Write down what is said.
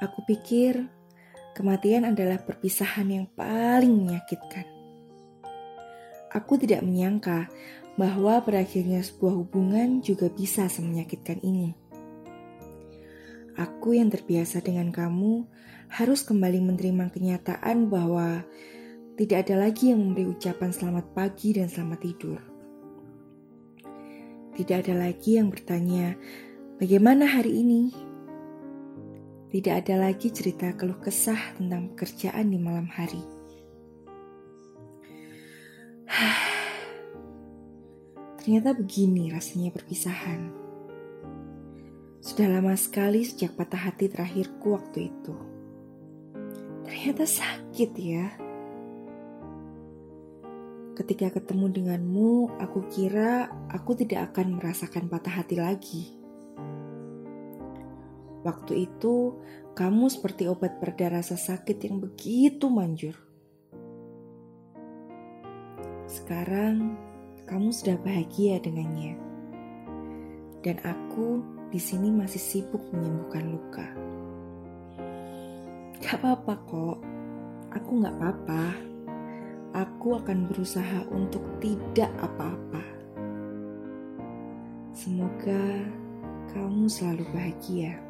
Aku pikir kematian adalah perpisahan yang paling menyakitkan. Aku tidak menyangka bahwa berakhirnya sebuah hubungan juga bisa semenyakitkan ini. Aku yang terbiasa dengan kamu harus kembali menerima kenyataan bahwa tidak ada lagi yang memberi ucapan selamat pagi dan selamat tidur. Tidak ada lagi yang bertanya, "Bagaimana hari ini?" Tidak ada lagi cerita keluh kesah tentang pekerjaan di malam hari. Ternyata begini rasanya perpisahan. Sudah lama sekali sejak patah hati terakhirku waktu itu. Ternyata sakit ya. Ketika ketemu denganmu, aku kira aku tidak akan merasakan patah hati lagi. Waktu itu, kamu seperti obat pereda rasa sakit yang begitu manjur. Sekarang, kamu sudah bahagia dengannya. Dan aku di sini masih sibuk menyembuhkan luka. Gak apa-apa kok, aku gak apa-apa. Aku akan berusaha untuk tidak apa-apa. Semoga kamu selalu bahagia.